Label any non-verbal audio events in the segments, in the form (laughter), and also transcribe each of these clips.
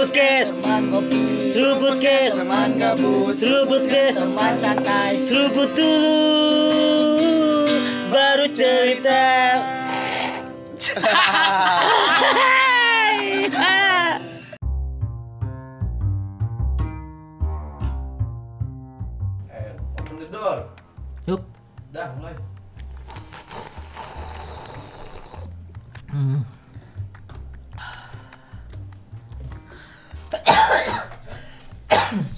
Seruput kes Seruput kes Seruput kes Seruput dulu Baru cerita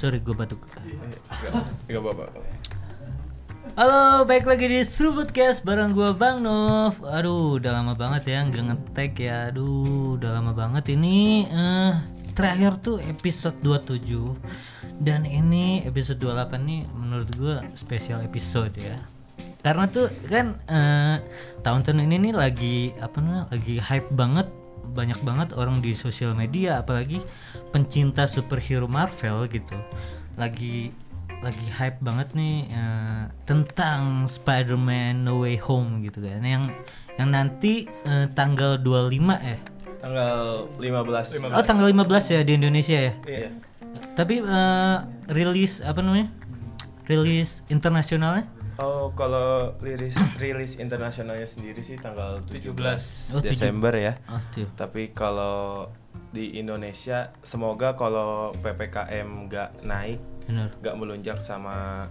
Sorry gue batuk Enggak apa-apa. Halo, baik lagi di Seruputcast bareng gue Bang Nov. Aduh, udah lama banget ya nggak ngetek ya. Aduh, udah lama banget ini. eh terakhir tuh episode 27 dan ini episode 28 nih menurut gue spesial episode ya. Karena tuh kan eh, tahun-tahun ini nih lagi apa namanya lagi hype banget banyak banget orang di sosial media apalagi pencinta superhero Marvel gitu. Lagi lagi hype banget nih eh, tentang Spider-Man No Way Home gitu kan. Yang yang nanti eh, tanggal 25 ya Tanggal 15. oh tanggal 15 ya di Indonesia ya? Iya. tapi eh, rilis apa namanya? Rilis internasionalnya Oh, kalau rilis rilis internasionalnya sendiri sih tanggal 17, Oh, tujuh- Desember ya. oh Tapi kalau di Indonesia semoga kalau PPKM nggak naik, nggak melunjak sama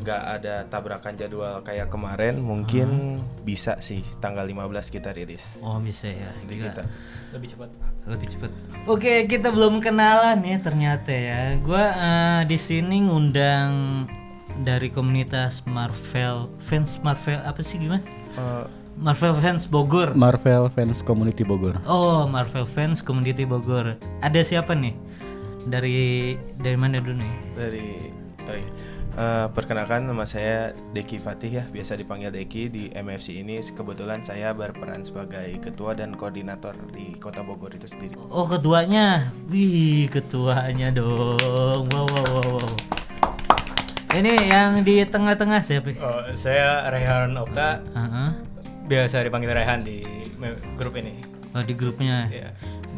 nggak ada tabrakan jadwal kayak kemarin, mungkin bisa sih tanggal 15 kita rilis. oh bisa ya Di Gila. kita. lebih cepat lebih cepat oke kita belum kenalan ya ternyata ya gua eh, di sini ngundang dari komunitas Marvel fans Marvel apa sih gimana Eh, Marvel fans Bogor Marvel Fans Community Bogor. oh Marvel fans community Bogor ada siapa nih dari dari mana dulu nih dari oh iya. Eh, perkenalkan nama saya Deki Fatih ya, biasa dipanggil Deki di MFC ini. Kebetulan saya berperan sebagai ketua dan koordinator di Kota Bogor itu sendiri. oh ketuanya wih ketuanya dong wow wow wow, wow. Ini yang di tengah-tengah siapa Oh, saya Rehan Okta, Heeh. biasa dipanggil Rehan di grup ini. Oh di grupnya. Iya.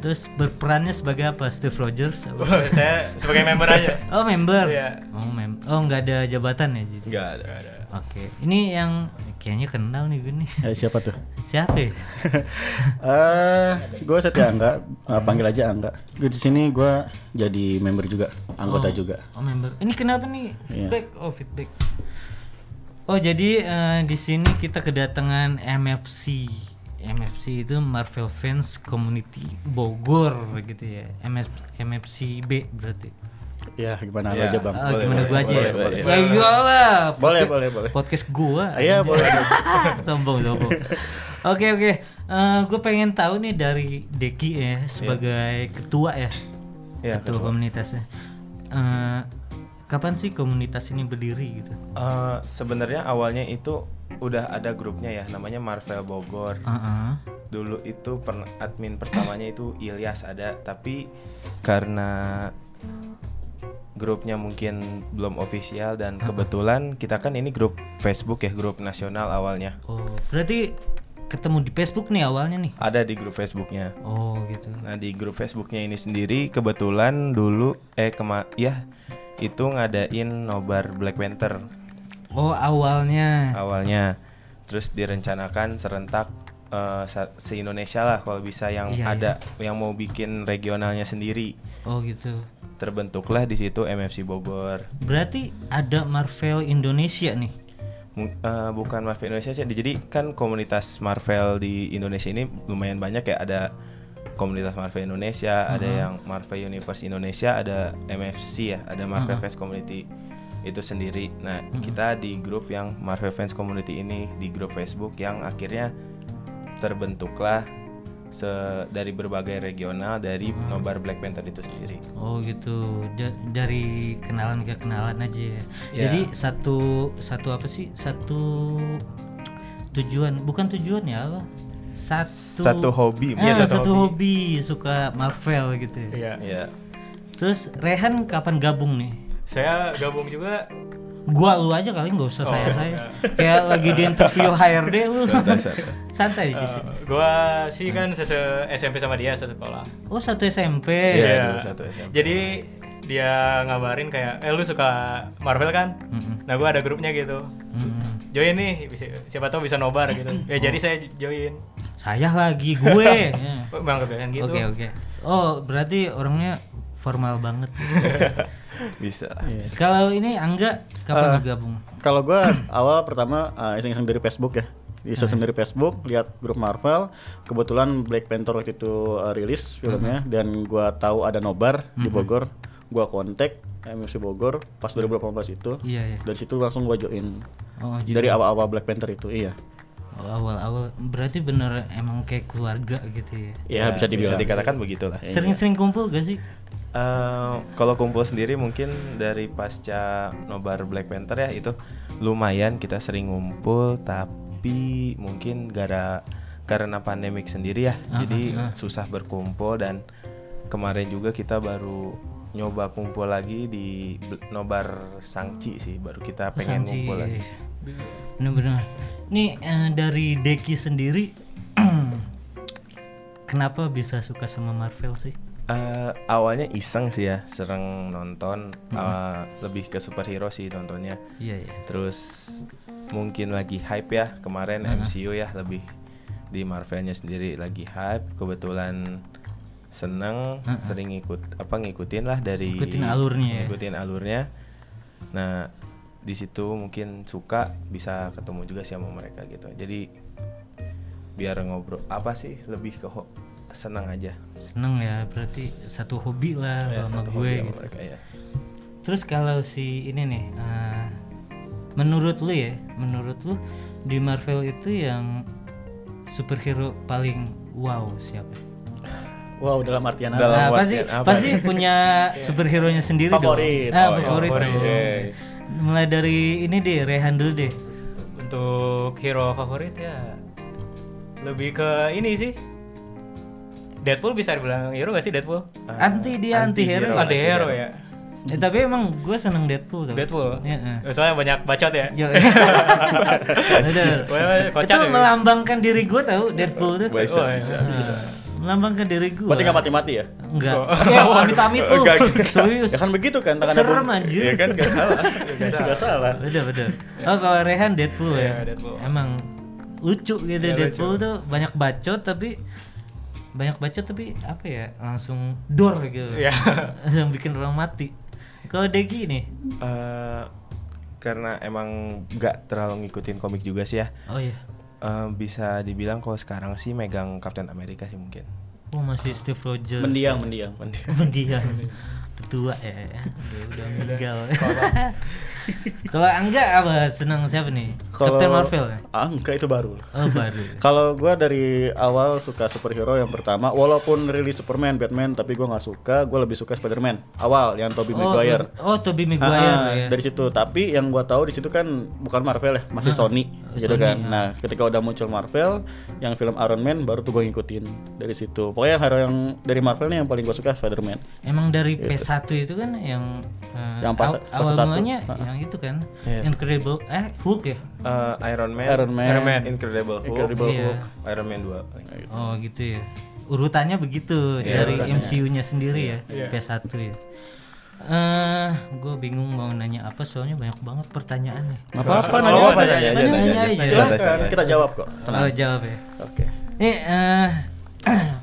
Terus berperannya sebagai apa? Steve Rogers? apa? (laughs) Oh, saya sebagai member aja. Oh member. Iya. Oh mem. Oh nggak ada jabatan ya jadi. Enggak ada. Nggak ada. Oke. Ini yang kayaknya kenal nih gue nih. (laughs) Eh, siapa tuh? Siapa? ya? (laughs) Eh, gue setia Angga, Eh, panggil aja Angga. Di sini gue jadi member juga, anggota Oh. juga. Oh member. Ini kenapa nih Iya. feedback? Oh feedback. Oh jadi eh, di sini kita kedatangan MFC. MFC itu Marvel Fans Community Bogor gitu ya. MS, MFC B berarti. Ya, gimana Ya. aja bang? Ah, Boleh, gimana boleh, gua aja boleh, ya? boleh. Ya iyalah. Boleh, podcast- boleh, boleh. Podcast gua. Iya, anjay. boleh. (laughs) sombong, sombong. Oke, oke. gue pengen tahu nih dari Deki ya sebagai ketua ya. Ya, ketua, ketua. komunitasnya. Eh, kapan sih komunitas ini berdiri gitu? Eh, sebenarnya awalnya itu udah ada grupnya ya, namanya Marvel Bogor. Heeh. Dulu itu per- admin pertamanya itu Ilyas ada, tapi karena grupnya mungkin belum official dan kebetulan kita kan ini grup Facebook ya, grup nasional awalnya. Oh, berarti ketemu di Facebook nih awalnya nih. Ada di grup Facebooknya. Oh, gitu. Nah di grup Facebooknya ini sendiri kebetulan dulu eh kema ya itu ngadain nobar Black Panther Oh, awalnya. awalnya, terus direncanakan serentak eh, sa- se Indonesia lah kalau bisa yang Iya, ada yang mau bikin regionalnya sendiri. Oh, gitu. Terbentuklah di situ MFC Bogor. Berarti ada Marvel Indonesia nih. Mu- eh, bukan Marvel Indonesia sih, jadi kan komunitas Marvel di Indonesia ini lumayan banyak ya. Ada komunitas Marvel Indonesia, ada yang Marvel Universe Indonesia, ada MFC ya, ada Marvel Fans Community itu sendiri. Nah, kita di grup yang Marvel Fans Community ini di grup Facebook yang akhirnya terbentuklah se- dari berbagai regional dari nobar Black Panther itu sendiri. Oh gitu, Ja- dari kenalan ke kenalan aja. ya. Ya. Jadi satu satu apa sih? Satu tujuan, bukan tujuan ya apa? Satu Satu hobi, Ah, mungkin satu, hobi. suka Marvel gitu. ya. Iya. Ya. Terus Rehan kapan gabung nih? Saya gabung juga gua lu aja kali nggak usah saya saya kayak lagi di interview HRD lu santai di sini Eh, gua sih kan sese SMP sama dia satu sekolah. oh satu SMP Iya, dulu satu SMP. Jadi dia ngabarin kayak, eh lu suka Marvel kan? Mm-mm. Nah gua ada grupnya gitu. Mm. Join nih, bisa- siapa tahu bisa nobar gitu. Ya jadi saya join. saya lagi gue Ya. (laughs) Oh, Bang kebiasaan gitu. Oke oke. Oh berarti orangnya formal banget. (laughs) Bisa. Iya. Kalau ini Angga kapan bergabung? Kalau gue awal pertama uh, iseng-iseng dari Facebook ya. Iseng dari Facebook, lihat grup Marvel. Kebetulan Black Panther waktu itu uh, rilis filmnya dan gua tahu ada nobar di Bogor. Gua kontak MFC Bogor pas 2018 itu. Iya iya. Dari situ langsung gua join. Oh jadi Dari awal-awal Black Panther itu, iya. oh, awal-awal berarti bener emang kayak keluarga gitu ya. Ya, bisa dibilang. dikatakan begitulah. Sering-sering kumpul gak sih? Eh, kalau kumpul sendiri mungkin dari pasca nobar Black Panther ya itu lumayan kita sering ngumpul tapi mungkin gara karena pandemik sendiri ya jadi susah berkumpul dan kemarin juga kita baru nyoba kumpul lagi di nobar Sangci sih baru kita pengen Sanci. ngumpul lagi Bener-bener. Nih eh, dari Deki sendiri, (clears throat) kenapa bisa suka sama Marvel sih? Eh, awalnya iseng sih ya sering nonton eh, lebih ke superhero sih nontonnya Iya iya. Terus mungkin lagi hype ya kemarin MCU ya lebih di Marvelnya sendiri lagi hype. Kebetulan seneng sering ikut apa ngikutin lah dari Ngikutin alurnya ya. ngikutin alurnya. Nah di situ mungkin suka bisa ketemu juga sih sama mereka gitu. Jadi biar ngobrol apa sih lebih ke senang aja Seneng ya, berarti satu hobi lah Ya, sama satu gue hobi sama gitu. mereka ya. Terus kalau si ini nih, eh, menurut lu ya, menurut lu di Marvel itu yang superhero paling wow siapa? Wow, dalam artian apa? Dalam Nah, pasti apa pasti punya superhero nya sendiri Favorit. dong. Ah, Oh, iya, favorit. favorit. dong. Mulai dari ini deh, Rehan dulu deh. Untuk hero favorit ya lebih ke ini sih. Deadpool bisa dibilang hero gak sih Deadpool? anti dia anti hero. Anti hero ya. Eh, tapi emang gue seneng Deadpool tuh. Deadpool. Iya. eh. Soalnya banyak bacot ya. Kocak (laughs) Itu ya. melambangkan diri gue tau Deadpool tuh. Bisa, Oh, iya. bisa, Ah, bisa. melambangkan diri gue. Berarti nggak mati-mati ya? Enggak. Ya amit-amit (laughs) tuh. Serius. Ya kan begitu kan tangannya Serem anjir. Ya kan gak salah. Nggak salah. Bener bener. Oh kalau Rehan Deadpool ya. Iya, Deadpool. Emang lucu gitu Iya, Deadpool tuh banyak bacot tapi banyak bacot tapi apa ya langsung dor gitu. (laughs) Langsung bikin orang mati. Kalau Deki nih. Eh, karena emang nggak terlalu ngikutin komik juga sih ya. Oh iya. Eh, bisa dibilang kalau sekarang sih megang Captain America sih mungkin. Oh masih Steve Rogers. Mendiang, mendiang. (laughs) Mendiang. (laughs) Tua ya. Udah, udah meninggal. (laughs) Kalau Angga apa senang siapa nih? Kalau- Captain Marvel ya? Ah, enggak itu baru. Oh baru. (laughs) Kalau gua dari awal suka superhero yang pertama, walaupun rilis Superman, Batman, tapi gua nggak suka. Gua lebih suka Spider-Man awal yang Tobey Oh, Maguire. oh Tobey Ah, Maguire ah, ya. Dari situ, tapi yang gua tahu di situ kan bukan Marvel ya, masih Sony, gitu Sony, kan. ah. Nah, ketika udah muncul Marvel, yang film Iron Man baru tuh gua ngikutin dari situ. Pokoknya hero yang dari Marvel nih yang paling gua suka Spider-Man. Emang dari P1 itu kan yang eh, Yang pas- aw- fase awal satu. mulanya Ha-ha. yang itu kan Iya. Incredible eh Hulk ya. Eh, Iron Man, Iron Man. Iron Man. Incredible Hulk, Incredible Iya. Hulk. Iron Man 2. Oh gitu ya. Urutannya begitu Iya, dari. MCU-nya sendiri ya, Iya. P1 ya. Eh, gue bingung mau nanya apa soalnya banyak banget pertanyaannya. Oh, nanya apa, apa, nanya nanya, aja, nanya, nanya kita jawab kok. Oh jawab ya. Oke. Nih eh (clears throat)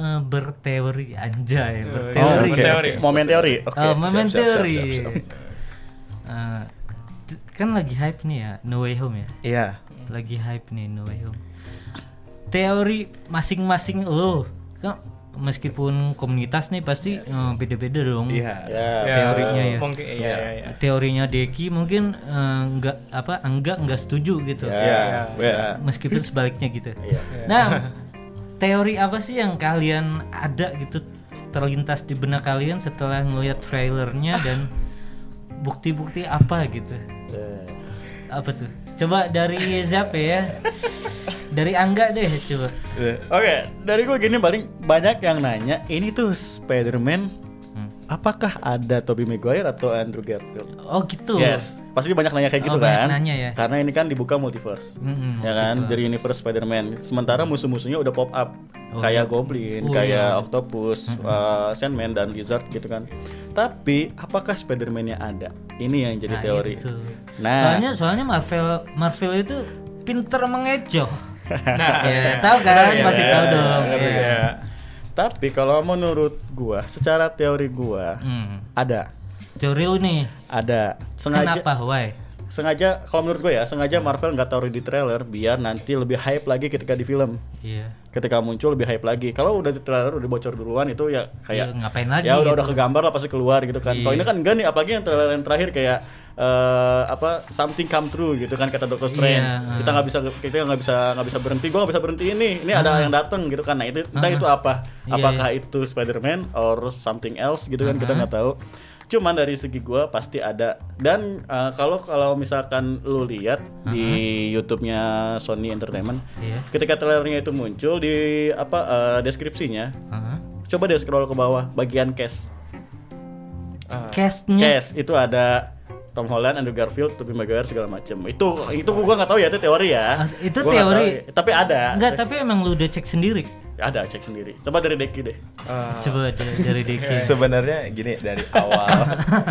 eh, berteori anjay, Oh, berteori. oke, Berteori. Momen teori. Oke. Oh, momen siap, siap, teori. siap, siap, t- kan lagi hype nih ya, No Way Home ya. Iya. Lagi hype nih No Way Home. Teori masing-masing lo, kan meskipun komunitas nih pasti eh, beda-beda dong. Iya. Ya. Ya, Teorinya ya. Mungkin iya iya iya. Teorinya Deki mungkin eh, nggak apa enggak nggak setuju gitu. Iya. bisa. Meskipun sebaliknya gitu. Iya. Nah, (laughs) teori apa sih yang kalian ada gitu terlintas di benak kalian setelah ngelihat trailernya (laughs) dan bukti-bukti apa gitu? Eh, Apa tuh? Coba dari siapa ya? Dari Angga deh coba. Oke, dari gue gini paling banyak yang nanya, ini tuh Spider-Man. Apakah ada Tobey Maguire atau Andrew Garfield? Oh gitu. Yes, pasti banyak nanya kayak Oh, gitu banyak kan? nanya ya. Karena ini kan dibuka multiverse. Mm-mm, ya kan multiverse. dari universe Spider-Man. Sementara musuh-musuhnya udah pop up Oh, kayak iya. Goblin, Oh, kayak iya. Octopus, uh, Sandman dan Lizard gitu kan. Tapi apakah Spider-Man-nya ada? Ini yang jadi Nah, teori. itu. Nah. soalnya soalnya Marvel Marvel itu pinter mengejoh. (laughs) Nah, ya, tahu kan? Pasti iya, tahu dong. iya. Iya. Tapi kalau menurut gua, secara teori gua Hmm. ada, Teori lu nih. ada sengaja Kenapa? Why? Sengaja kalau menurut gue ya sengaja Marvel nggak taruh di trailer biar nanti lebih hype lagi ketika di film. Iya. ketika muncul lebih hype lagi. Kalau udah di trailer udah bocor duluan itu ya kayak Iya, ngapain lagi ya udah gitu. udah kegambar lah pasti keluar gitu kan. Kalau Iya. ini kan enggak nih apalagi yang trailer yang terakhir kayak eh, apa something come true gitu kan kata Doctor Strange. Iya, kita nggak bisa kita nggak bisa nggak bisa berhenti gua nggak bisa berhenti ini. Ini ada yang datang gitu kan. Nah itu entah Ah. itu apa. Iya, apakah itu Spider-Man or something else gitu kan kita Ah. nggak tahu cuman dari segi gua pasti ada dan eh, kalau kalau misalkan lu lihat di YouTube-nya Sony Entertainment Iya. ketika trailernya itu muncul di apa eh, deskripsinya Heeh. coba deh scroll ke bawah bagian cast Castnya cast itu ada Tom Holland, Andrew Garfield, Tobey Maguire segala macam. Itu itu gua nggak tahu ya itu teori ya. Ah, itu Gua teori. tahu. tapi ada. Enggak, tapi emang lu udah cek sendiri. Ada cek sendiri. Coba dari Deki deh. Ah, Coba dari, dari Diki. (laughs) Sebenarnya gini dari awal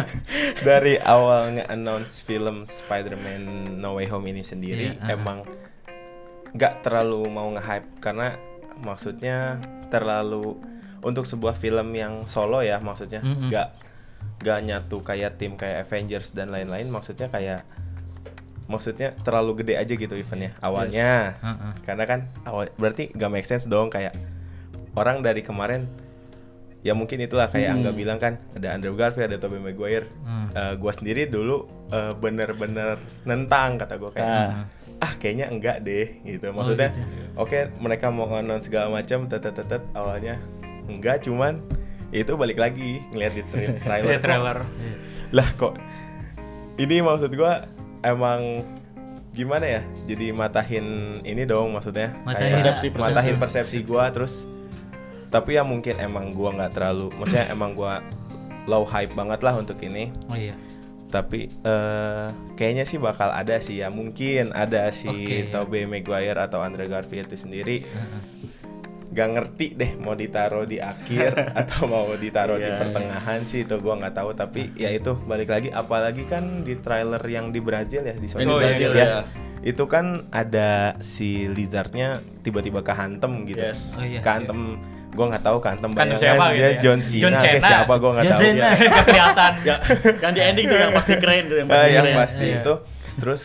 (laughs) dari awal nge-announce film Spider-Man No Way Home ini sendiri Iya, ah. emang nggak terlalu mau nge-hype karena maksudnya terlalu untuk sebuah film yang solo ya maksudnya nggak nggak nyatu kayak tim kayak Avengers dan lain-lain maksudnya kayak maksudnya terlalu gede aja gitu eventnya awalnya. Heeh. karena kan awal berarti gak make sense dong kayak orang dari kemarin ya mungkin itulah kayak Angga bilang kan ada Andrew Garfield ada Tobey Maguire. Hmm. Eh, gua sendiri dulu eh, bener-bener nentang kata gue kayak. Ah. Kayaknya enggak deh gitu. Maksudnya oke mereka mau announce segala macam tetet tetet awalnya enggak cuman itu balik lagi ngeliat di tra- (laughs) trailer, kok, trailer. lah kok ini maksud gua emang gimana ya jadi matahin ini dong maksudnya Matahin. Kayak Persepsi, persepsi. matahin persepsi gua terus tapi ya mungkin emang gua nggak terlalu maksudnya (laughs) emang gua low hype banget lah untuk ini Oh iya. tapi eh kayaknya sih bakal ada sih ya mungkin ada si Oke. Tobey Maguire atau Andrew Garfield itu sendiri gak ngerti deh mau ditaruh di akhir (laughs) atau mau ditaruh di Iya. pertengahan sih itu gua nggak tahu tapi ya itu balik lagi apalagi kan di trailer yang di Brazil ya di Sony Yang di Brazil Brazil, ya ya. itu kan ada si lizardnya tiba-tiba kehantem gitu Yes. Oh iya. kehantem gua nggak tahu kehantem bayangan siapa dia gitu ya? John John Cena kayak Cena. siapa gua nggak John tahu Cena. (laughs) Nggak kelihatan. Ya, yang di ending tuh yang pasti keren tuh yang pasti (laughs) yang keren. pasti Iya. itu terus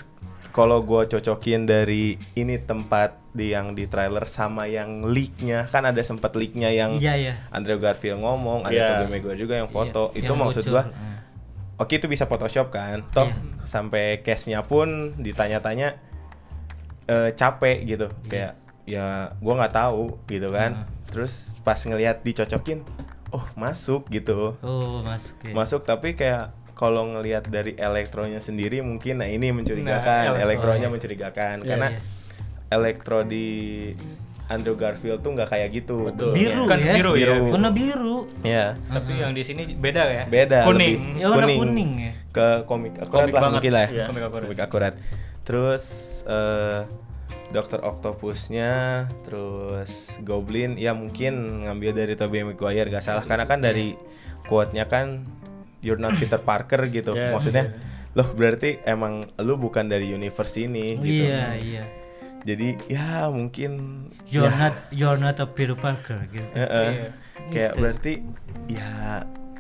kalau gue cocokin dari ini tempat di yang di trailer sama yang leaknya kan ada sempat leaknya yang Iya, iya. Andrew Garfield ngomong ada Iya. Tobey Maguire juga yang foto Iya, itu yang maksud Hmm. oke itu bisa Photoshop kan toh Iya. sampai case-nya pun ditanya-tanya eh, capek gitu kayak ya gua nggak tahu gitu kan terus pas ngelihat dicocokin oh masuk gitu Oh, masuk ya. masuk tapi kayak kalau ngelihat dari elektronya sendiri mungkin nah ini mencurigakan Nah, elektro, elektronya mencurigakan Yes. karena elektro di Andrew Garfield tuh nggak kayak gitu Betul. biru Kan ya. biru ya. Biru. Warna biru. ya Tapi yang di sini beda ya. beda Kuning. lebih Ya, warna kuning ya. ke komik akurat Komik lah banget, mungkin lah iya. Komik akurat. komik akurat terus eh Dokter Octopusnya terus Goblin ya mungkin ngambil dari Tobey Maguire gak salah karena kan dari quote-nya kan you're not Peter Parker gitu Yes. maksudnya loh berarti emang lu bukan dari universe ini gitu Iya, iya. jadi ya mungkin You're ya, not you're not a Peter Parker gitu. eh, eh. Iya. kayak Gitu. berarti ya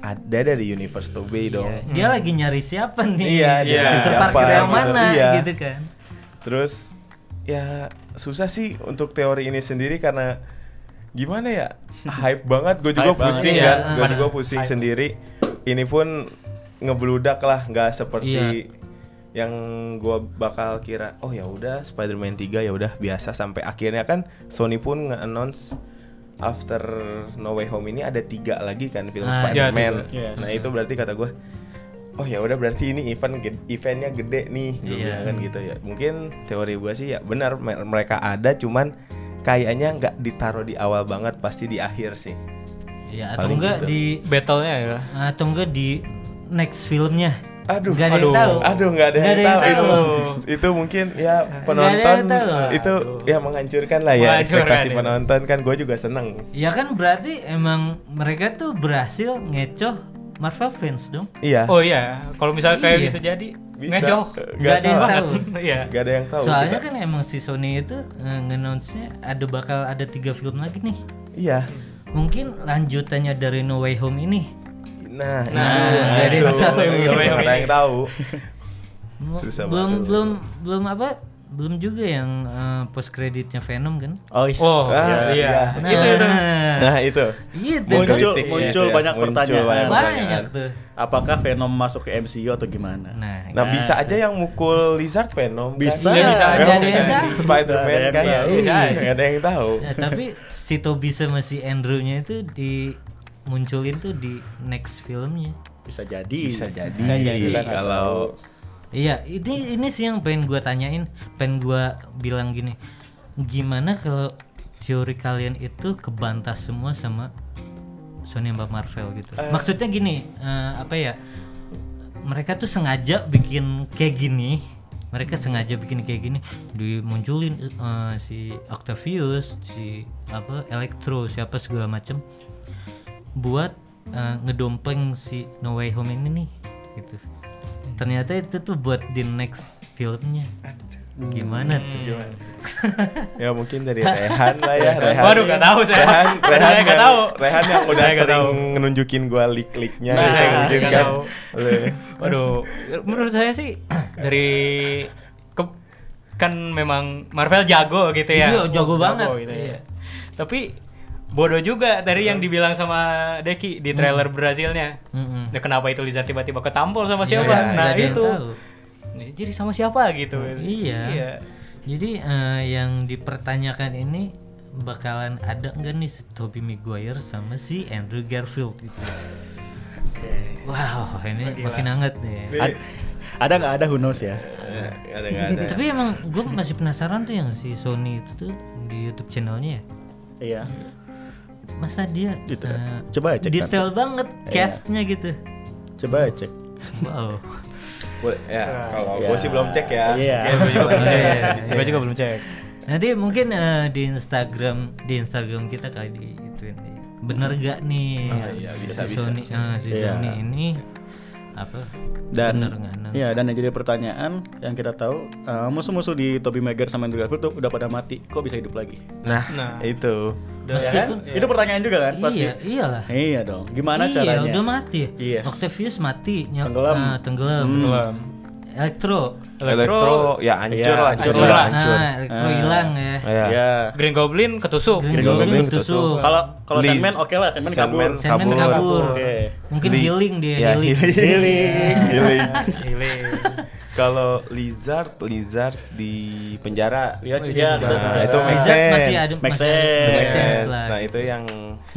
ada dari universe Tobey dong Iya, Dia lagi nyari siapa nih? Iya, dia nyari Peter siapa Parker yang gitu. mana Iya. gitu kan. Terus ya susah sih untuk teori ini sendiri karena gimana ya (laughs) hype banget gue juga Hype pusing iya. kan gue juga pusing Hype. sendiri ini pun ngebludak lah nggak seperti yang gue bakal kira oh ya udah Spider-Man 3 ya udah biasa. Sampai akhirnya kan Sony pun nge-announce after No Way Home ini ada tiga lagi kan film Ah, Spider-Man. iya, tiga. nah itu berarti kata gue oh ya udah berarti ini event eventnya gede nih gue Iya. bilang kan gitu ya. Mungkin teori gue sih ya benar me- mereka ada cuman kayaknya nggak ditaruh di awal banget pasti di akhir sih Ya atau Paling enggak gitu. di Battle-nya ya. atau enggak di next filmnya. Aduh, Nggak ada yang aduh, tahu. Aduh nggak ada Nggak yang tahu itu. tahu. Itu mungkin ya ada penonton yang itu ya menghancurkan lah ya Menghancurkan, ekspektasi ya. penonton kan gue juga seneng. Ya kan berarti emang mereka tuh berhasil ngecoh Marvel fans dong. Iya. Oh iya, kalau misalnya kayak Iya. gitu jadi Bisa. ngecoh. Nggak Nggak ada yang tahu. (laughs) Iya. Gak ada yang tahu. Soalnya kita- kan emang si Sony itu uh, nge-announce-nya ada bakal ada tiga film lagi nih. Iya. Mungkin lanjutannya dari No Way Home ini. Nah, Nah, itu, jadi itu. masalah Nggak yang ada ini. yang tahu. Susah belum banget. belum belum apa? Belum juga yang post kreditnya Venom kan? Oh, is- Oh, Ah, iya. Nah, Itu itu. Nah itu. Gitu. Muncul- muncul itu ya. banyak Muncul pertanyaan. banyak Banyak tuh. apakah Venom masuk ke MCU atau gimana? Nah, Nah bisa aja yang mukul Lizard Venom Bisa. kan? Ya, bisa aja. Kan? Spider-Man kan. Bisa ada yang tahu Ya, tapi si Toby sama si Andrew-nya itu dimunculin tuh di next filmnya. Bisa jadi. Bisa jadi Bisa jadi. Nggak kalau Iya, ini ini sih yang pengen gua tanyain, pengen gua bilang gini. Gimana kalau teori kalian itu kebantah semua sama Sony sama Marvel gitu. Maksudnya gini, eh, apa ya? Mereka tuh sengaja bikin kayak gini. Mereka sengaja bikin kayak gini, dimunculin eh, si Octavius, si apa Electro, siapa segala macem buat eh, ngedompleng si No Way Home ini nih gitu. Ternyata itu tuh buat di next filmnya gimana tuh (laughs) ya mungkin dari Rehan lah ya Rehan Waduh, nggak tahu saya. Rehan, Rehan, nggak yang, tahu. Rehan yang udah Saya nggak sering tahu. nunjukin gua lik-liknya Nah, gitu mungkin nggak kan Waduh, menurut saya sih (clears throat) dari ke- kan memang Marvel jago gitu ya. Iya, jago banget. gitu Iya. ya. Tapi bodoh juga dari yang dibilang sama Deki di trailer Brazilnya. Mm-mm. Nah, kenapa itu Lizard tiba-tiba ketampol sama Iya, siapa? nggak nah, itu. tahu. Nih, Jadi sama siapa gitu. iya jadi eh, yang dipertanyakan ini bakalan ada nggak nih si Tobey Maguire sama si Andrew Garfield gitu wow ini makin hangat nih Ad- ada nggak ada who knows ya? Ada nggak ada tapi emang gue masih penasaran tuh yang si Sony itu tuh di YouTube channelnya ya Iya. masa dia Detail. eh, Coba cek kan. detail banget Iya. castnya gitu Coba cek. wow Boleh, ya kalau Ya. gua sih belum cek ya Iya. Gue juga belum bisa cek. dicek. Gue juga belum cek. nanti mungkin eh, di Instagram di Instagram kita kali di itu bener gak nih Oh, iya, bisa, si bisa, Sony bisa. eh, si Iya. Sony ini apa Dan? Iya, dan yang jadi pertanyaan yang kita tahu eh, musuh-musuh di Tobey Maguire sama Andrew Garfield tuh udah pada mati. Kok bisa hidup lagi? nah, Nah. itu Udah, Ya kan? iya. Itu pertanyaan juga kan pasti. iya iyalah Iya dong. Gimana iya, caranya? udah mati Yes. Octavius mati nyel- Tenggelam. eh, tenggelam Hmm. Belum. Elektro elektro ya hancur Iya, lah hancur hancur lah. lah hancur nah elektro Ah. hilang ya ya Ya. Green Goblin ketusuk. Green Green Goblin Goblin ketusuk Kalau kalau. Sandman oke lah, Sandman kabur. Sandman Sandman kabur. kabur, Oke. mungkin Li- healing dia ya, healing Healing. Healing. Healing. (laughs) Kalau lizard, lizard di penjara. Lihat Oh, ya, iya. Nah, itu make sense. masih ada Make masih ada- sense. make Nah, itu yang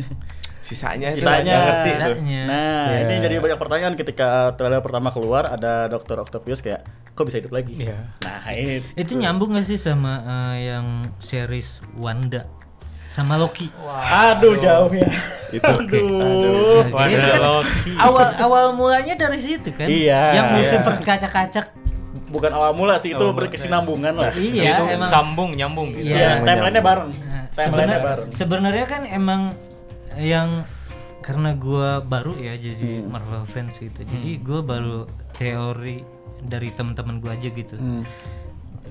(laughs) sisanya itu Sisanya. ngerti tuh. Sisanya. Nah, Iya. ini jadi banyak pertanyaan ketika trailer pertama keluar ada Dr. Octavius kayak kok bisa hidup lagi? Iya. Nah, ini Itu nyambung gak sih sama eh, yang series Wanda sama Loki? Aduh, jauh ya. Itu Aduh. Wah, Itu kan ada Loki. awal awal mulanya dari situ kan? Iya, Yang iya. multiverse kacak-kacak. Bukan awal mula sih, itu mula. berkesinambungan lah. Iya, itu emang. sambung nyambung gitu. Iya. Iya, timeline-nya bareng. Nah, Timeline-nya bareng. sebenarnya kan emang yang karena gua baru ya jadi Hmm. Marvel fans gitu. Jadi gua baru teori dari teman-teman gua aja gitu. Hmm.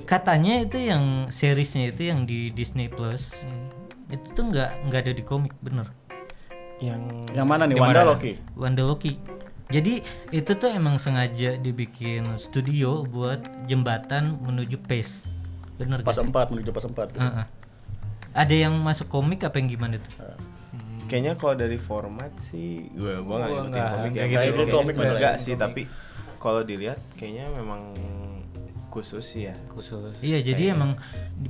Katanya itu yang seriesnya itu yang di Disney Plus itu tuh nggak nggak ada di komik bener. yang Yang mana nih? Wanda mana? Loki. Wanda Loki. Jadi itu tuh emang sengaja dibikin studio buat jembatan menuju Pace. Bener Pas gak? 4 menuju pas 4. Heeh. Ada yang masuk komik apa yang gimana tuh? kayaknya kalau dari format sih gue gua nggak ngikutin komik ya. nggak gitu. Kayaknya Ngikutin komik enggak sih, tapi kalau dilihat kayaknya memang khusus ya. Khusus. Iya, jadi emang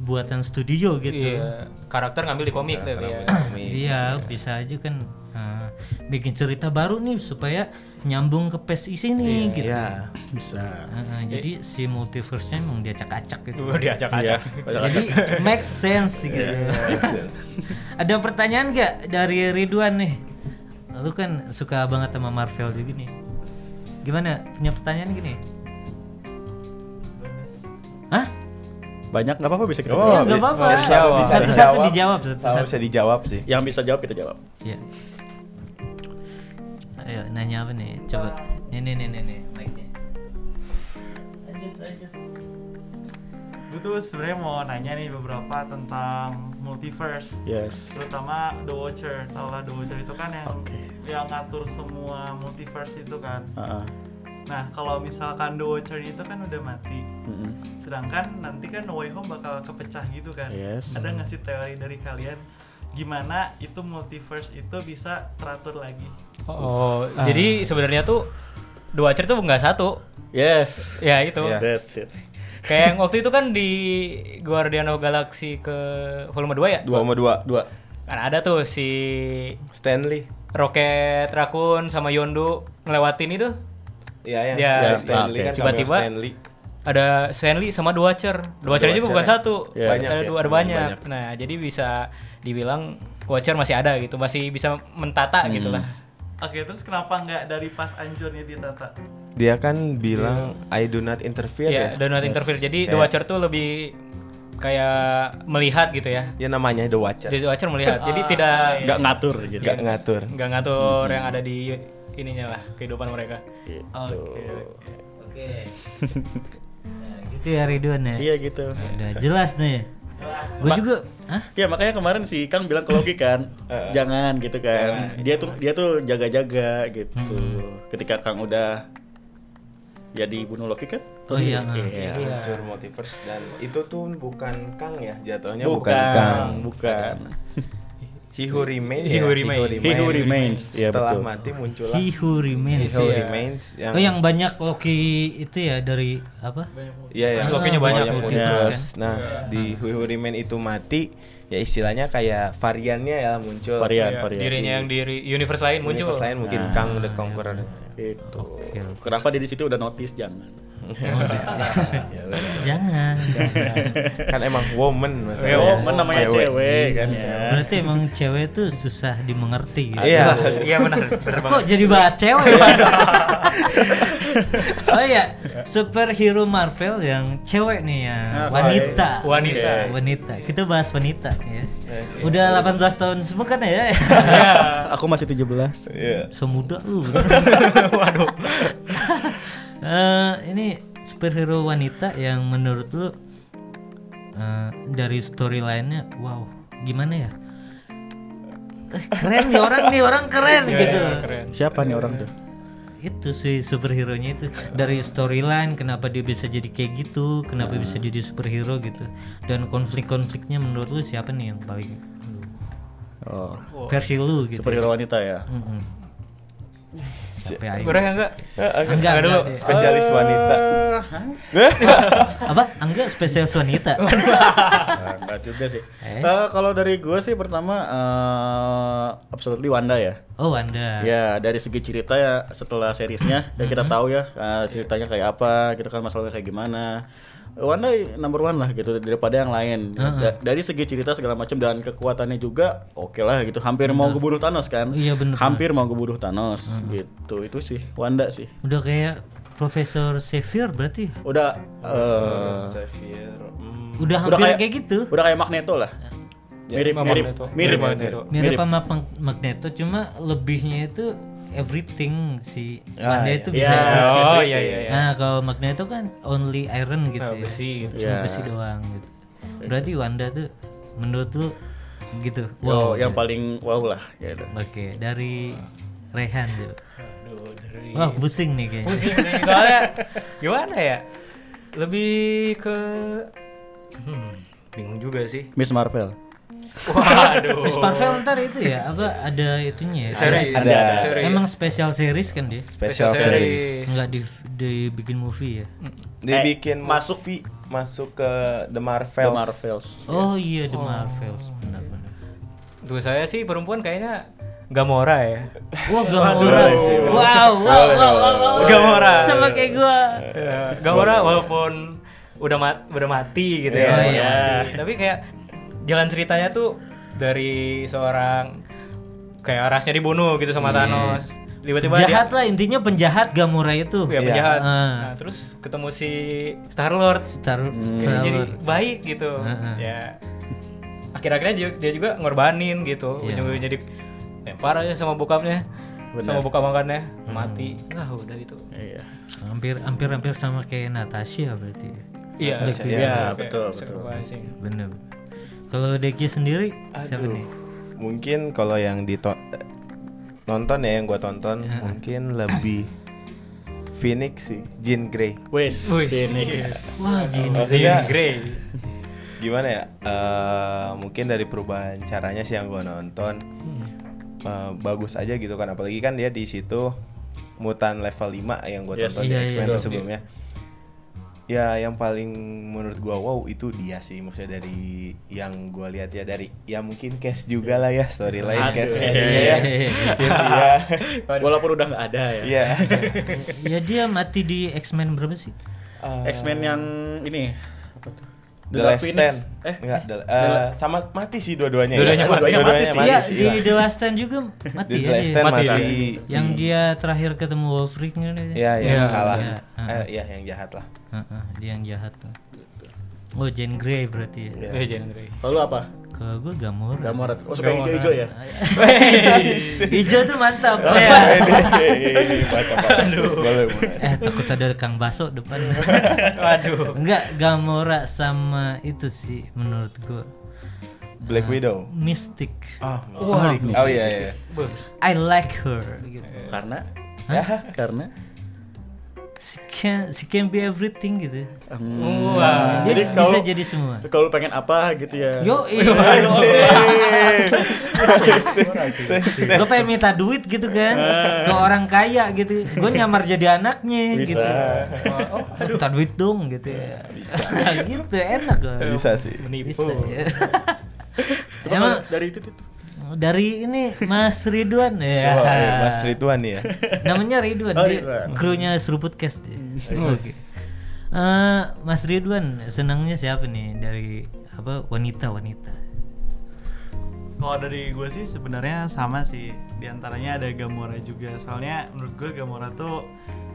buatan studio gitu. Iya. Karakter ngambil di komik tapi ya. Iya, bisa aja kan uh, bikin cerita baru nih supaya nyambung ke PES isi nih gitu. Iya. Bisa. Uh, uh, jadi si multiverse-nya emang diacak-acak gitu. Tuh diacak-acak. Jadi make sense gitu. Make sense. Ada pertanyaan nggak dari Ridwan nih? lu kan suka banget sama Marvel juga nih. Gimana? Punya pertanyaan gini? Hah? Banyak nggak apa-apa bisa kita Oh, jawab. Ya, nggak apa-apa. Satu-satu dijawab, satu-satu. bisa dijawab sih. Yang bisa jawab kita jawab. Iya. Ayo nanya apa nih? Coba. Ini nih nih nih mic-nya. Lanjut lanjut. Gue tuh sebenarnya mau nanya nih beberapa tentang multiverse Yes. terutama The Watcher tau lah The Watcher itu kan yang Oke. yang ngatur semua multiverse itu kan Ah, ah. nah kalau misalkan The Watcher itu kan udah mati Mm-mm. sedangkan nanti kan No Way Home bakal kepecah gitu kan Yes. ada nggak sih teori dari kalian gimana itu multiverse itu bisa teratur lagi Oh, jadi sebenarnya tuh The Watcher tuh nggak satu. Yes. Ya itu. Iya. That's it. Kayak yang waktu itu kan di Guardian of Galaxy ke volume 2 ya? Dua sama dua. Dua. Kan ada tuh si Stanley. Rocket Raccoon sama Yondu ngelewatin itu. Iya yang Ya, Stanley ah, Stanley oke. kan Tiba-tiba Stanley. Ada Stanley sama The Watcher. The Watcher juga Watcher bukan ya. satu. Ya. Banyak ada ya, dua ada banyak. banyak. Nah, jadi bisa dibilang Watcher masih ada gitu, masih bisa mentata gitu lah. oke terus kenapa nggak dari pas anjurnya ditata Dia kan bilang I do not interfere Iya, ya. do not interfere. Jadi The Kayak- Watcher tuh lebih kayak melihat gitu ya. Ya namanya The Watcher. The Watcher melihat. Jadi Ah, tidak Nggak ngatur gitu. Gak ngatur. nggak ngatur yang ada di ininya lah kehidupan mereka. Gitu. oke oke Oke. (laughs) Nah, gitu ya Ridwan ya. Iya gitu. Udah jelas nih. Gue juga, ah? Ya makanya kemarin si Kang bilang ke Logi kan, (laughs) jangan gitu kan. Dia tuh dia tuh jaga-jaga gitu. Ketika Kang udah ya dibunuh Loki kan? Oh iya. Iya. Hancur multiverse dan itu tuh bukan Kang ya jatuhnya Bukan, bukan, Kang. bukan. (laughs) He who remains. He ya, who remains. He who remains. Iya Setelah betul. mati muncullah He who remains. He who Iya. remains yang Oh yang banyak Loki itu ya dari apa? Iya ya, Lokinya banyak banyak multiverse multiverse. Nah, di Who Who Remain itu mati, ya istilahnya kayak variannya ya muncul. Varian, Iya, variasi. dirinya yang di universe lain muncul. Universe lain mungkin Nah. Kang the Conqueror. Itu. Kenapa dia di situ udah notice jangan? (laughs) Ya udah. Jangan. kan emang woman maksudnya. Iya, woman namanya cewek, kan ya. Berarti emang cewek tuh susah dimengerti gitu. Iya. Iya benar, benar Kok jadi bahas cewek? (laughs) oh iya, superhero Marvel yang cewek nih ya, Ah, wanita. Wanita. Oke. Wanita. Kita bahas wanita ya. Udah 18 tahun semua kan ya? (laughs) Iya. Aku masih 17. Iya. Semuda lu. (laughs) Waduh. Eh, ini superhero wanita yang menurut lu eh, dari storyline-nya wow, gimana ya? Eh, keren nih orang nih, orang keren Iya, gitu. iya, keren. Siapa nih orang tuh? Itu sih superhero-nya itu dari storyline kenapa dia bisa jadi kayak gitu, kenapa bisa jadi superhero gitu. Dan konflik-konfliknya menurut lu siapa nih yang paling Oh, versi lu gitu? superhero wanita ya. Mm-mm. Siapa aing? Udah enggak? Enggak, Enggak dulu. (laughs) Spesialis wanita. apa (laughs) enggak spesial wanita Nah, enggak juga sih. Eh? Eh, kalau dari gue sih pertama eh absolutely Wanda ya. oh Wanda Ya dari segi cerita ya setelah seriesnya ya kita tahu ya eh, ceritanya kayak apa, gitu kan masalahnya kayak gimana. Wanda number one lah gitu daripada yang lain. Da- dari segi cerita segala macam dan kekuatannya juga oke lah gitu. Hampir mau ngebunuh Thanos kan? Iya, bener, Hampir mau ngebunuh Thanos gitu. Itu sih Wanda sih. udah kayak Profesor Xavier berarti Udah Xavier. hmm. udah udah hampir kayak, kayak, gitu Udah kayak Magneto lah. Ya, Mirip mirip mirip mirip Mirip. sama Peng- Magneto cuma lebihnya itu everything si Ah, Wanda iya. itu bisa everything. Oh iya iya iya. nah kalau Magneto kan only iron gitu Nah, ya. besi gitu. cuma Ya. besi doang gitu berarti Wanda tuh menurut lu gitu Wow, wow yang paling wow lah ya oke dari Rehan tuh Aduh, dari wah pusing nih kayaknya pusing nih soalnya gimana ya? Lebih ke hmm, bingung juga sih. Miss Marvel. Waduh. Miss Marvel ntar itu ya apa ada itunya ya Series. Ada. Ada series. Emang special series kan dia Special Special series. series. nggak di dibikin movie ya Dibikin Eh, masuk- movie, masuk ke The Marvels. The Marvels. oh iya The Marvels benar-benar Tuh saya sih perempuan kayaknya Gamora ya. wah Gamora wow wow wow wow, wow. Gamora. sama kayak gua Gamora walaupun udah mat, udah mati gitu Iya, ya. iya. mati. Tapi kayak jalan ceritanya tuh dari seorang kayak rasnya dibunuh gitu sama Thanos. Tiba-tiba Jahat dia lah intinya penjahat Gamora itu. ya Iya. penjahat. Ah. Nah, terus ketemu si Star Lord. Star, jadi Star- baik gitu. Heeh. Ya. Akhir-akhirnya dia- dia juga ngorbanin gitu. Iya. Ujung-ujungnya jadi lempar aja sama bokapnya. Benar. Sama bokap makannya mati. Ah, udah gitu. Iya. hampir hampir hampir sama kayak Natasha berarti. Iya, Natasha, iya, iya, kayak betul, sacrificing. Bener. Kalau Deki sendiri siapa Aduh, nih? mungkin kalau yang diton nonton ya yang gua tonton Ya. mungkin lebih Phoenix sih, Jean Grey. Wes, Wih, Phoenix. Wah, Jean Maksudnya Grey. gimana ya? Eh, mungkin dari perubahan caranya sih yang gua nonton eh, bagus aja gitu kan. Apalagi kan dia di situ mutan level 5 yang gua Yes. tonton Iya, di X-Men iya. tuh sebelumnya. Ya yang paling menurut gua wow itu dia sih maksudnya dari yang gua lihat ya dari ya mungkin cast juga lah ya storyline castnya Iya, juga iya, ya. Iya. (laughs) Walaupun udah nggak ada ya. Iya. ya dia mati di X-Men berapa sih? Eh, X-Men yang ini apa tuh? The Dark Last Phoenix. Stand. Eh, enggak, The- eh, sama mati sih dua-duanya. Dua-duanya ya. mati. Dua-duanya mati Iya, sih, di iya. The Last Stand juga mati The ya. Last. Stand Mati, mati. Yang dia terakhir ketemu Wolverine kan? Iya, yang Iya. kalah. Iya, Eh, heeh. iya, yang jahat lah. Heeh, dia yang jahat tuh. Oh, Jean Grey berarti ya. Iya. Eh, Jean Grey. Lalu apa? Kalau gue Gamora. Gamora. Oh, suka hijau-hijau ya? (laughs) Hijau tuh mantap. Oh, ya. Mantap. Boleh, boleh. Eh takut ada Kang Baso depan. (laughs) Waduh. Enggak Gamora sama itu sih menurut gue Black Widow. Mystic. Oh, Wah, Mystic. Oh iya iya. I like her gitu. Karena Hah? (laughs) karena She can, she can be everything gitu. Hmm. Wah. Dia Jadi bisa kalau- jadi semua. kalau pengen apa gitu ya. Yo, (laughs) gue pengen minta duit gitu kan ke orang kaya gitu. Gue nyamar jadi anaknya Bisa. gitu. Oh, minta duit dong gitu ya. Bisa. gitu enak loh. Bisa sih. Menipu. Bisa ya. Emang dari itu tuh. Dari ini Mas Ridwan (laughs) ya. Coba, eh, Mas Ridwan nih ya. Namanya Ridwan, Oh, dia Ridwan. krunya Seruput Cast dia. Oke. Eh, Mas Ridwan senangnya siapa nih dari apa wanita-wanita? Kalau dari gue sih sebenarnya sama sih. Di antaranya ada Gamora juga. Soalnya menurut gue Gamora tuh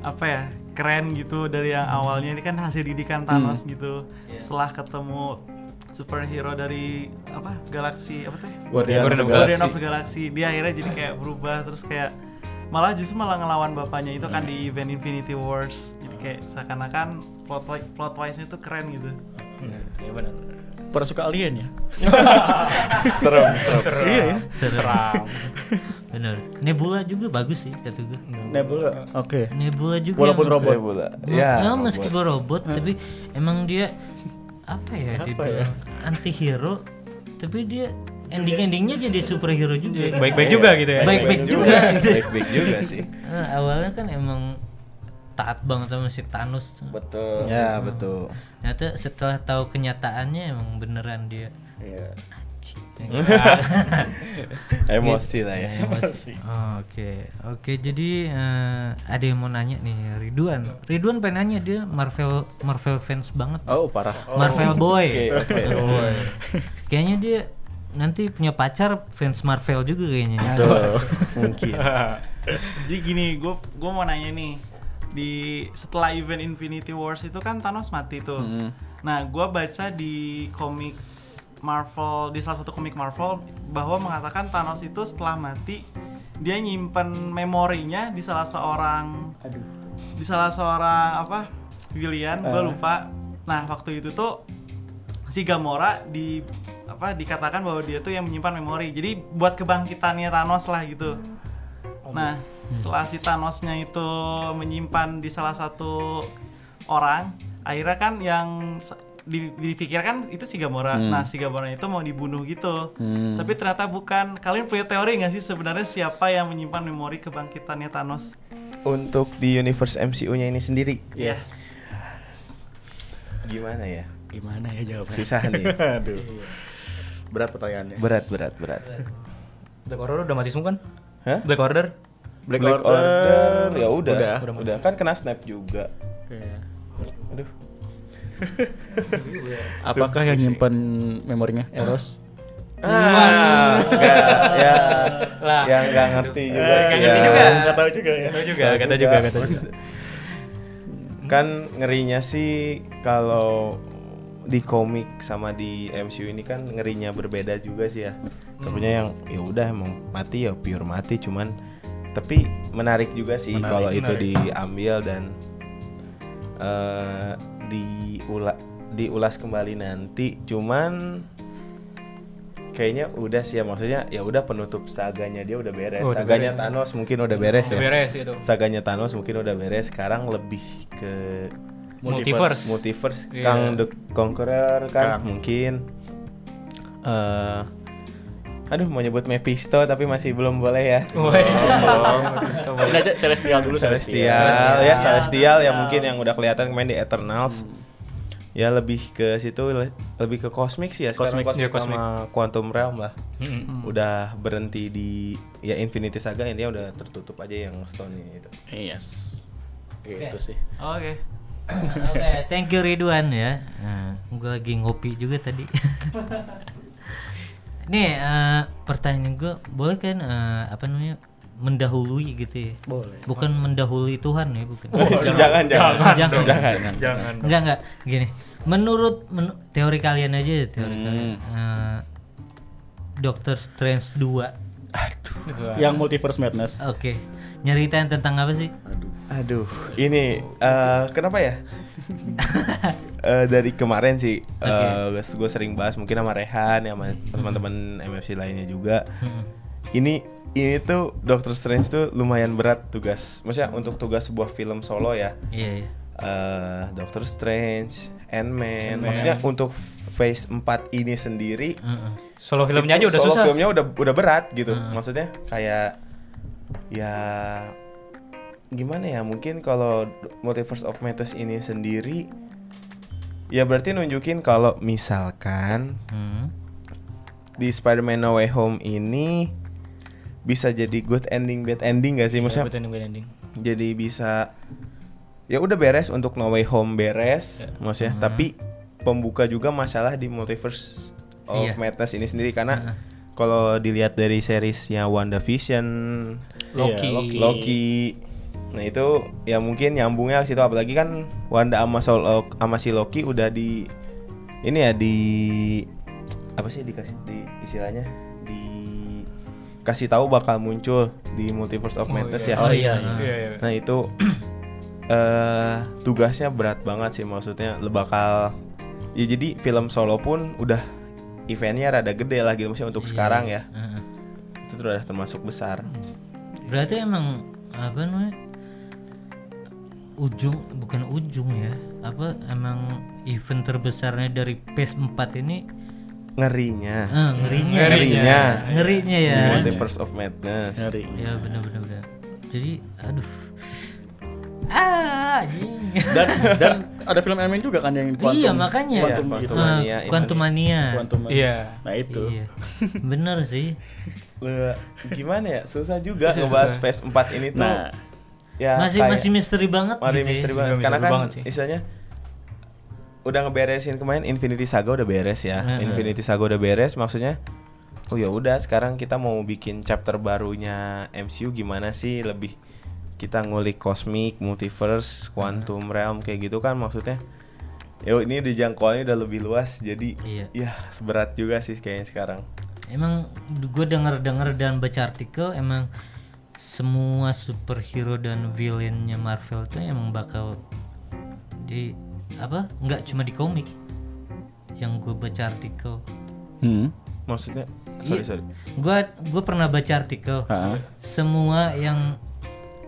apa ya keren gitu dari yang awalnya ini kan hasil didikan Thanos gitu. Setelah ketemu superhero dari apa galaksi apa teh? Guardian Guardian of Guardian Galaxy. of the Galaxy. Dia akhirnya jadi kayak berubah terus kayak malah justru malah ngelawan bapaknya itu kan di event Infinity Wars. Jadi kayak seakan-akan plot plot wise-nya tuh keren gitu. Iya benar. Pada suka alien ya? Serem, serem. (laughs) Iya ya. Seram. Bener. Nebula juga bagus sih kata gue. Nebula. Oke. Nebula juga Walaupun robot. Bola. Ya, Ya, meskipun robot, tapi emang dia apa ya Apa dibilang anti-hero tapi dia ending-endingnya jadi superhero juga. Baik-baik juga gitu ya. Baik-baik juga. gitu. (laughs) Baik-baik juga sih. Nah, awalnya kan emang taat banget sama si Thanos tuh. Betul. Ya, betul. Ternyata setelah tahu kenyataannya emang beneran dia Iya. (laughs) Emosi lah ya. Emosi. Oh, Oke, oke. Jadi eh, ada yang mau nanya nih, Ridwan. Ridwan pengen nanya dia Marvel Marvel fans banget. Oh, parah. Marvel boy. Oke, oke. Kayaknya dia nanti punya pacar fans Marvel juga kayaknya. Tuh. (laughs) Mungkin. (laughs) Jadi gini, gue gue mau nanya nih di setelah event Infinity Wars itu kan Thanos mati tuh. Hmm. Nah, gue baca di komik Marvel di salah satu komik Marvel bahwa mengatakan Thanos itu setelah mati dia nyimpen memorinya di salah seorang di salah seorang apa villain gue lupa. Nah waktu itu tuh si Gamora di apa dikatakan bahwa dia tuh yang menyimpan memori. Jadi buat kebangkitannya Thanos lah gitu. Nah, setelah si Thanosnya itu menyimpan di salah satu orang, akhirnya kan yang di- dipikirkan itu si Gamora. Nah, si Gamora itu mau dibunuh gitu. Hmm. Tapi ternyata bukan. Kalian punya teori nggak sih sebenarnya siapa yang menyimpan memori kebangkitannya Thanos? Untuk di universe MCU-nya ini sendiri, Iya. gimana ya? Gimana ya jawabnya? Susah nih. (laughs) Aduh. Berat pertanyaannya. Berat, berat, berat. Black Order udah mati semua kan? Hah? Black Order? Black, Black Order, ya udah, Udah. udah, kan kena snap juga. Iya. Aduh. (laughs) Apakah yang nyimpan memorinya Eros? Ah, enggak, ya, Lah. yang nggak ngerti juga Eh, nggak ngerti ya. juga. Nggak tahu juga ya. Kata juga, kata juga, kata juga. Kan ngerinya sih kalau di komik sama di MCU ini kan ngerinya berbeda juga sih ya. Tentunya yang ya udah emang mati ya pure mati cuman tapi menarik juga sih kalau itu diambil dan eh diula diulas kembali nanti cuman kayaknya udah sih ya maksudnya ya udah penutup saganya dia udah beres Oh, saganya beres. Thanos mungkin udah beres ya Beres itu. saganya Thanos mungkin udah beres sekarang lebih ke Multiverse. multiverse Iya. Kang The Conqueror kan Kang. mungkin eh aduh mau nyebut Mephisto tapi masih belum boleh ya Woi. Ini aja Celestial dulu Celestial ya Celestial ya mungkin yang udah kelihatan kemarin di Eternals ya lebih ke situ le- lebih ke kosmik sih ya sekarang Cosmic. kosmik, Iya, sama Quantum Realm lah Mm-mm. udah berhenti di ya Infinity Saga ini udah tertutup aja yang Stone ini itu Yes. Gitu sih. Oke. Oke, thank you Ridwan ya. Nah, gue lagi ngopi juga tadi. (laughs) Nih, eh, pertanyaan gue boleh kan eh, apa namanya mendahului gitu ya? Boleh. Bukan mendahului Tuhan ya, bukan. jangan jangan Oh, jangan. jangan Jangan. Enggak enggak gini. Menurut menu- teori kalian aja ya, teori Hmm. kalian. Eh, Doctor Strange 2. Yang Multiverse Madness. Oke. Nyeritain tentang apa sih? Aduh, ini eh, kenapa ya? (laughs) Eh, dari kemarin sih, gue sering bahas mungkin sama Rehan, ya, sama teman-teman MFC lainnya juga. Mm-mm. Ini ini tuh Doctor Strange tuh lumayan berat tugas. Maksudnya untuk tugas sebuah film solo ya. Iya, iya. eh Doctor Strange, Ant-Man. Maksudnya untuk Phase 4 ini sendiri. Solo filmnya aja udah solo susah. filmnya udah udah berat gitu. Hmm. Maksudnya kayak ya gimana ya? Mungkin kalau Multiverse of Madness ini sendiri ya berarti nunjukin kalau misalkan Hmm. di Spider-Man No Way Home ini bisa jadi good ending bad ending gak sih maksudnya? Good ending, good ending. Jadi bisa ya udah beres untuk No Way Home beres maksudnya Hmm. tapi pembuka juga masalah di Multiverse of Iya. Madness ini sendiri karena kalau dilihat dari seriesnya WandaVision, Loki. Iya, Loki. Loki, nah itu ya mungkin nyambungnya ke situ apalagi kan Wanda sama Sol sama si Loki udah di ini ya di apa sih dikasih di istilahnya di kasih tahu bakal muncul di Multiverse of Oh, Madness iya. ya. Oh iya. Iya, iya. Nah itu (clears throat) eh tugasnya berat banget sih maksudnya le bakal ya jadi film solo pun udah eventnya rada gede lah gitu maksudnya untuk Iya, sekarang ya heeh. itu udah termasuk besar Berarti emang apa namanya? Ujung bukan ujung ya. Apa emang event terbesarnya dari PS4 ini ngerinya eh, ngerinya. Ngerinya. Ngerinya ya. Multiverse of Madness Nyari. Ya benar benar benar. Jadi aduh. Ah. Dan dan ada film Ant-Man juga kan yang Quantum. Iya, makanya. Quantum Iya, itu. Quantum Mania, Eh. Quantum Mania. Quantum. Iya. Nah itu. Iya. Bener sih. Lu, gimana ya susah juga Susah, ngebahas susah. PS4 ini tuh Nah, ya masih kayak- masih misteri banget Masih gitu ya. misteri Iya, banget misteri karena kan banget sih. istilahnya udah ngeberesin kemarin Infinity Saga udah beres ya. Heeh. Infinity Saga udah beres maksudnya oh ya udah sekarang kita mau bikin chapter barunya MCU gimana sih lebih kita ngulik kosmik, multiverse, quantum realm kayak gitu kan maksudnya. Ya ini dijangkauannya udah lebih luas jadi Iya. ya seberat juga sih kayaknya sekarang. Emang gue denger-denger dan baca artikel emang semua superhero dan villainnya Marvel tuh emang bakal di apa? Nggak cuma di komik. Yang gue baca artikel. hmm. Maksudnya sorry Iya. sorry. Gue gue pernah baca artikel. Ha, Semua yang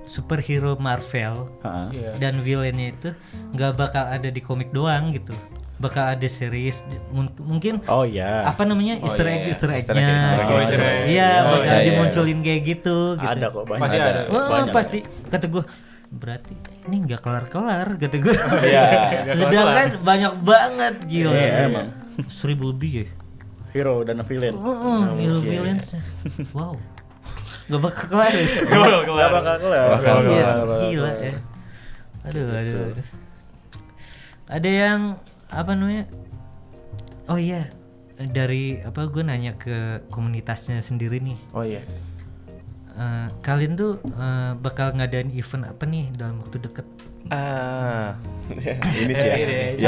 superhero Marvel ha. Iya. dan villainnya itu nggak bakal ada di komik doang gitu. Bakal ada series mungkin Oh iya. apa namanya Oh, Easter egg iya. Easter egg-nya. Oh. Iya, Oh, bakal iya, iya. dimunculin kayak gitu. gitu. Ada kok banyak. Pasti ada. Wah, Banyak. pasti kata gue berarti ini nggak kelar-kelar kata gue. Iya. (laughs) Sedangkan banyak banget gila. Iya, emang. Seribu lebih ya. Hero dan villain. Heeh, hero villains. (laughs) Wow. Gak bakal kelar ya. Gak bakal kelar. Gak bakal kelar. Bakal Iya, Gak bakal gila kelar. ya. Aduh, aduh, aduh. Ada yang apa namanya? Oh iya, dari apa gue nanya ke komunitasnya sendiri nih. Oh iya. Eh, kalian tuh eh, bakal ngadain event apa nih dalam waktu deket? Ah, (laughs) ini sih ya.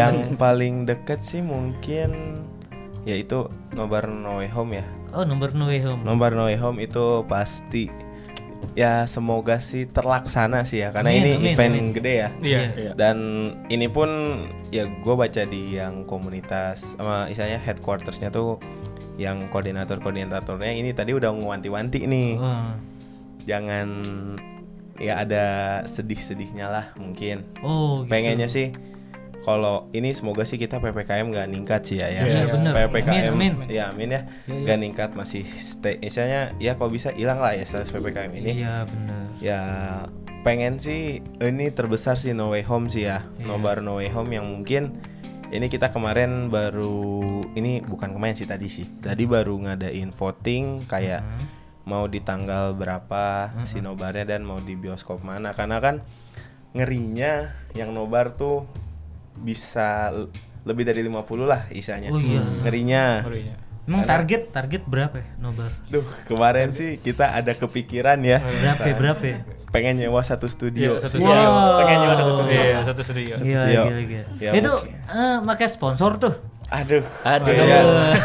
Yang paling deket sih mungkin yaitu Nobar No Way Home ya. Oh nomor No Way Home. Nobar No Way Home itu pasti ya semoga sih terlaksana sih ya karena Amin, ini amin, event amin. gede ya. Iya. Dan ini pun ya gue baca di yang komunitas sama istilahnya headquartersnya tuh yang koordinator-koordinatornya ini tadi udah ngewanti-wanti nih. Oh, Jangan ya ada sedih-sedihnya lah mungkin. oh gitu. pengennya sih kalau ini semoga sih kita ppkm nggak ningkat sih ya ya Iya, bener. ppkm Amin, amin. ya amin ya Iya, iya. nggak ningkat masih stay misalnya ya kalau bisa hilang lah ya status ppkm ini Iya benar. ya pengen sih ini terbesar sih no way home sih ya Iya. nobar no way home yang mungkin ini kita kemarin baru ini bukan kemarin sih tadi sih tadi baru ngadain voting kayak Hmm. mau di tanggal berapa si nobarnya dan mau di bioskop mana karena kan ngerinya yang nobar tuh bisa lebih dari 50 lah isanya Oh iya. ngerinya Barunya. Emang target target berapa ya nobar? Duh, kemarin sih kita ada kepikiran ya. Berapa ya, berapa ya? Pengen nyewa satu studio. Iya, satu Wow. studio. Pengen nyewa satu studio. Iya, satu studio. Gila, Studio. gila, gila. Ya, Itu mungkin. eh pakai sponsor tuh. Aduh. Aduh. Iya.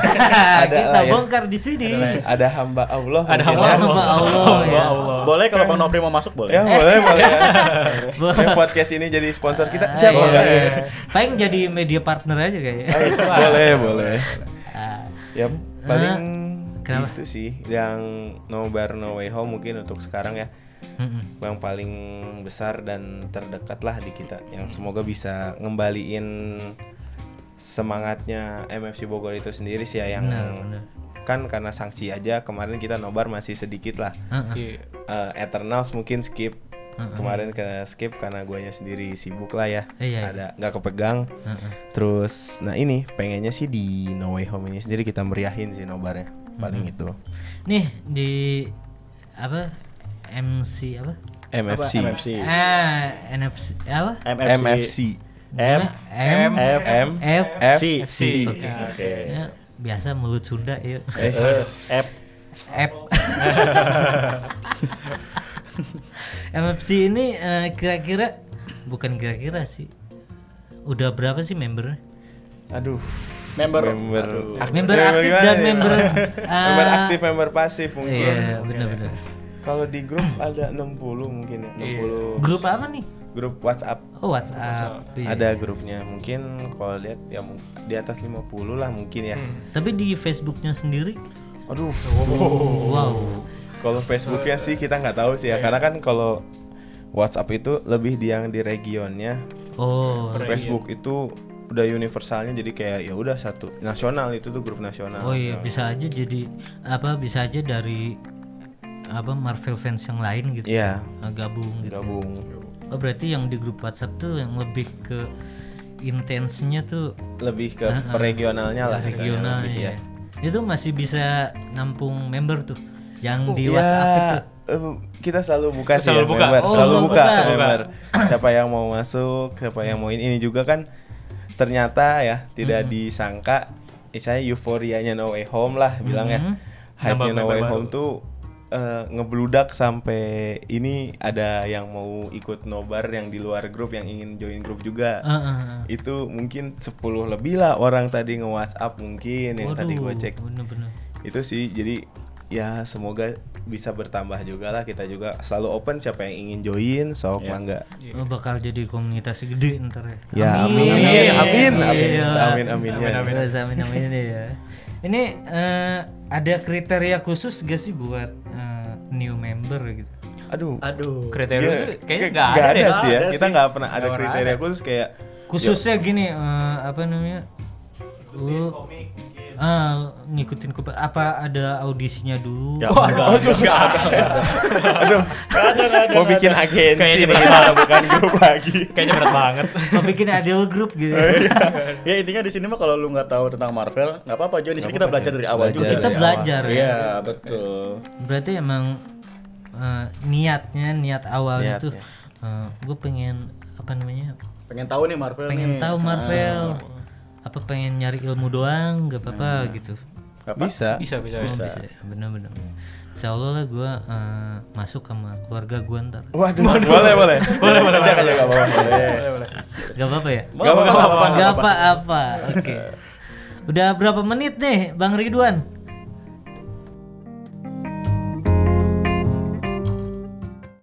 (laughs) Ada Kita lah ya. bongkar di sini. Ada hamba Allah. Ada hamba ya. Hamba Allah, ya. Boleh kalau Bang Nopri mau masuk boleh. Ya boleh (laughs) boleh. ya. Ya, podcast ini jadi sponsor kita Ah, siapa iya. enggak? Paling jadi media partner aja kayaknya. Ais, boleh boleh. Ah, Ya paling kenapa? itu sih yang No Bar No Way Home mungkin untuk sekarang ya mm-mm. yang paling besar dan terdekat lah di kita yang semoga bisa ngembaliin semangatnya MFC Bogor itu sendiri sih ya yang Benar, benar. kan karena sanksi aja kemarin kita nobar masih sedikit lah Heeh. Iya. Eh, Eternals mungkin skip Heeh. kemarin ke skip karena guanya sendiri sibuk lah ya iya. ada nggak kepegang Heeh. terus nah ini pengennya sih di No Way Home ini sendiri kita meriahin sih nobarnya paling itu Nih di apa MC apa? MFC MFC. Ah, NFC apa? MFC. MFC M M F M F F C. C Oke. Oke. Ya, biasa mulut Sunda ya. S F F (laughs) MFC ini eh, kira-kira bukan kira-kira sih. Udah berapa sih membernya? aduh member. member Aduh. ak- Member eh, aktif dan ya? member (laughs) member ah, aktif member pasif mungkin Iya, benar-benar. kalau di grup ada 60 mungkin ya 60 Grup apa nih? Grup WhatsApp. Oh, WhatsApp. Iya. ada grupnya. Mungkin kalau lihat ya di atas 50 lah mungkin ya. Tapi di Facebooknya sendiri, aduh. Wow. kalau Facebooknya sih kita nggak tahu sih ya. Karena kan kalau WhatsApp itu lebih di yang di regionnya. Oh, Facebook itu udah universalnya jadi kayak ya udah satu nasional itu tuh grup nasional. Oh iya bisa aja jadi apa bisa aja dari apa Marvel fans yang lain gitu. iya. Ah, gabung gitu. gabung Oh berarti yang di grup WhatsApp tuh yang lebih ke intensnya tuh lebih ke regionalnya lah regional lebih ya. Itu masih bisa nampung member tuh yang di Ya, WhatsApp itu. eh, kita selalu buka sih Selalu ya, buka. member. Oh, selalu selalu buka, buka. member. siapa yang mau masuk siapa yang mau ini ini juga kan ternyata ya tidak disangka misalnya euforianya No Way Home lah bilang ya hype-nya No Way baru. Home tuh eh, ngebludak sampai ini ada yang mau ikut nobar yang di luar grup yang ingin join grup juga Ah, ah, ah. itu mungkin 10 lebih lah orang tadi nge-WhatsApp mungkin yang tadi gue cek Bener-bener. itu sih jadi ya semoga bisa bertambah juga lah kita juga selalu open siapa yang ingin join sok mangga Oh, bakal jadi komunitas gede ntar ya. ya amin amin amin amin Iya. amin amin ya Terus amin amin ya. Ini eh, ada kriteria khusus gak sih buat eh, new member gitu? aduh Aduh. Kriteria itu kayaknya kayak nggak nggak ada, deh. sih ya Nggak kita sih. nggak pernah ada kriteria ada. khusus kayak Khususnya gini eh, apa namanya? Lu ah, ngikutin ke apa ada audisinya dulu? Ya, enggak, oh terus nggak ada aduh mau bikin agensi nih kita bukan grup lagi Kayaknya berat banget. Mau bikin adil group gitu. (laughs) ya intinya di sini mah kalau lu nggak tahu tentang Marvel nggak apa-apa John di sini kita belajar dari awal juga Kita belajar ya. iya betul Berarti emang eh, niatnya niat awalnya tuh Niatnya. gue pengen apa namanya? pengen tahu nih Marvel Pengen nih. tahu Marvel. Apa pengen nyari ilmu doang nggak apa-apa Nah. gitu Bisa. Bisa bisa Oh, bisa. bisa ya bener-bener Insya Allah lah gue masuk sama keluarga gue ntar Waduh. (laughs) boleh, boleh. Boleh, boleh. Jangan jaga bawah. Boleh. Gak apa-apa ya? Gak apa-apa. Gak apa-apa, oke Udah berapa menit nih Bang Ridwan?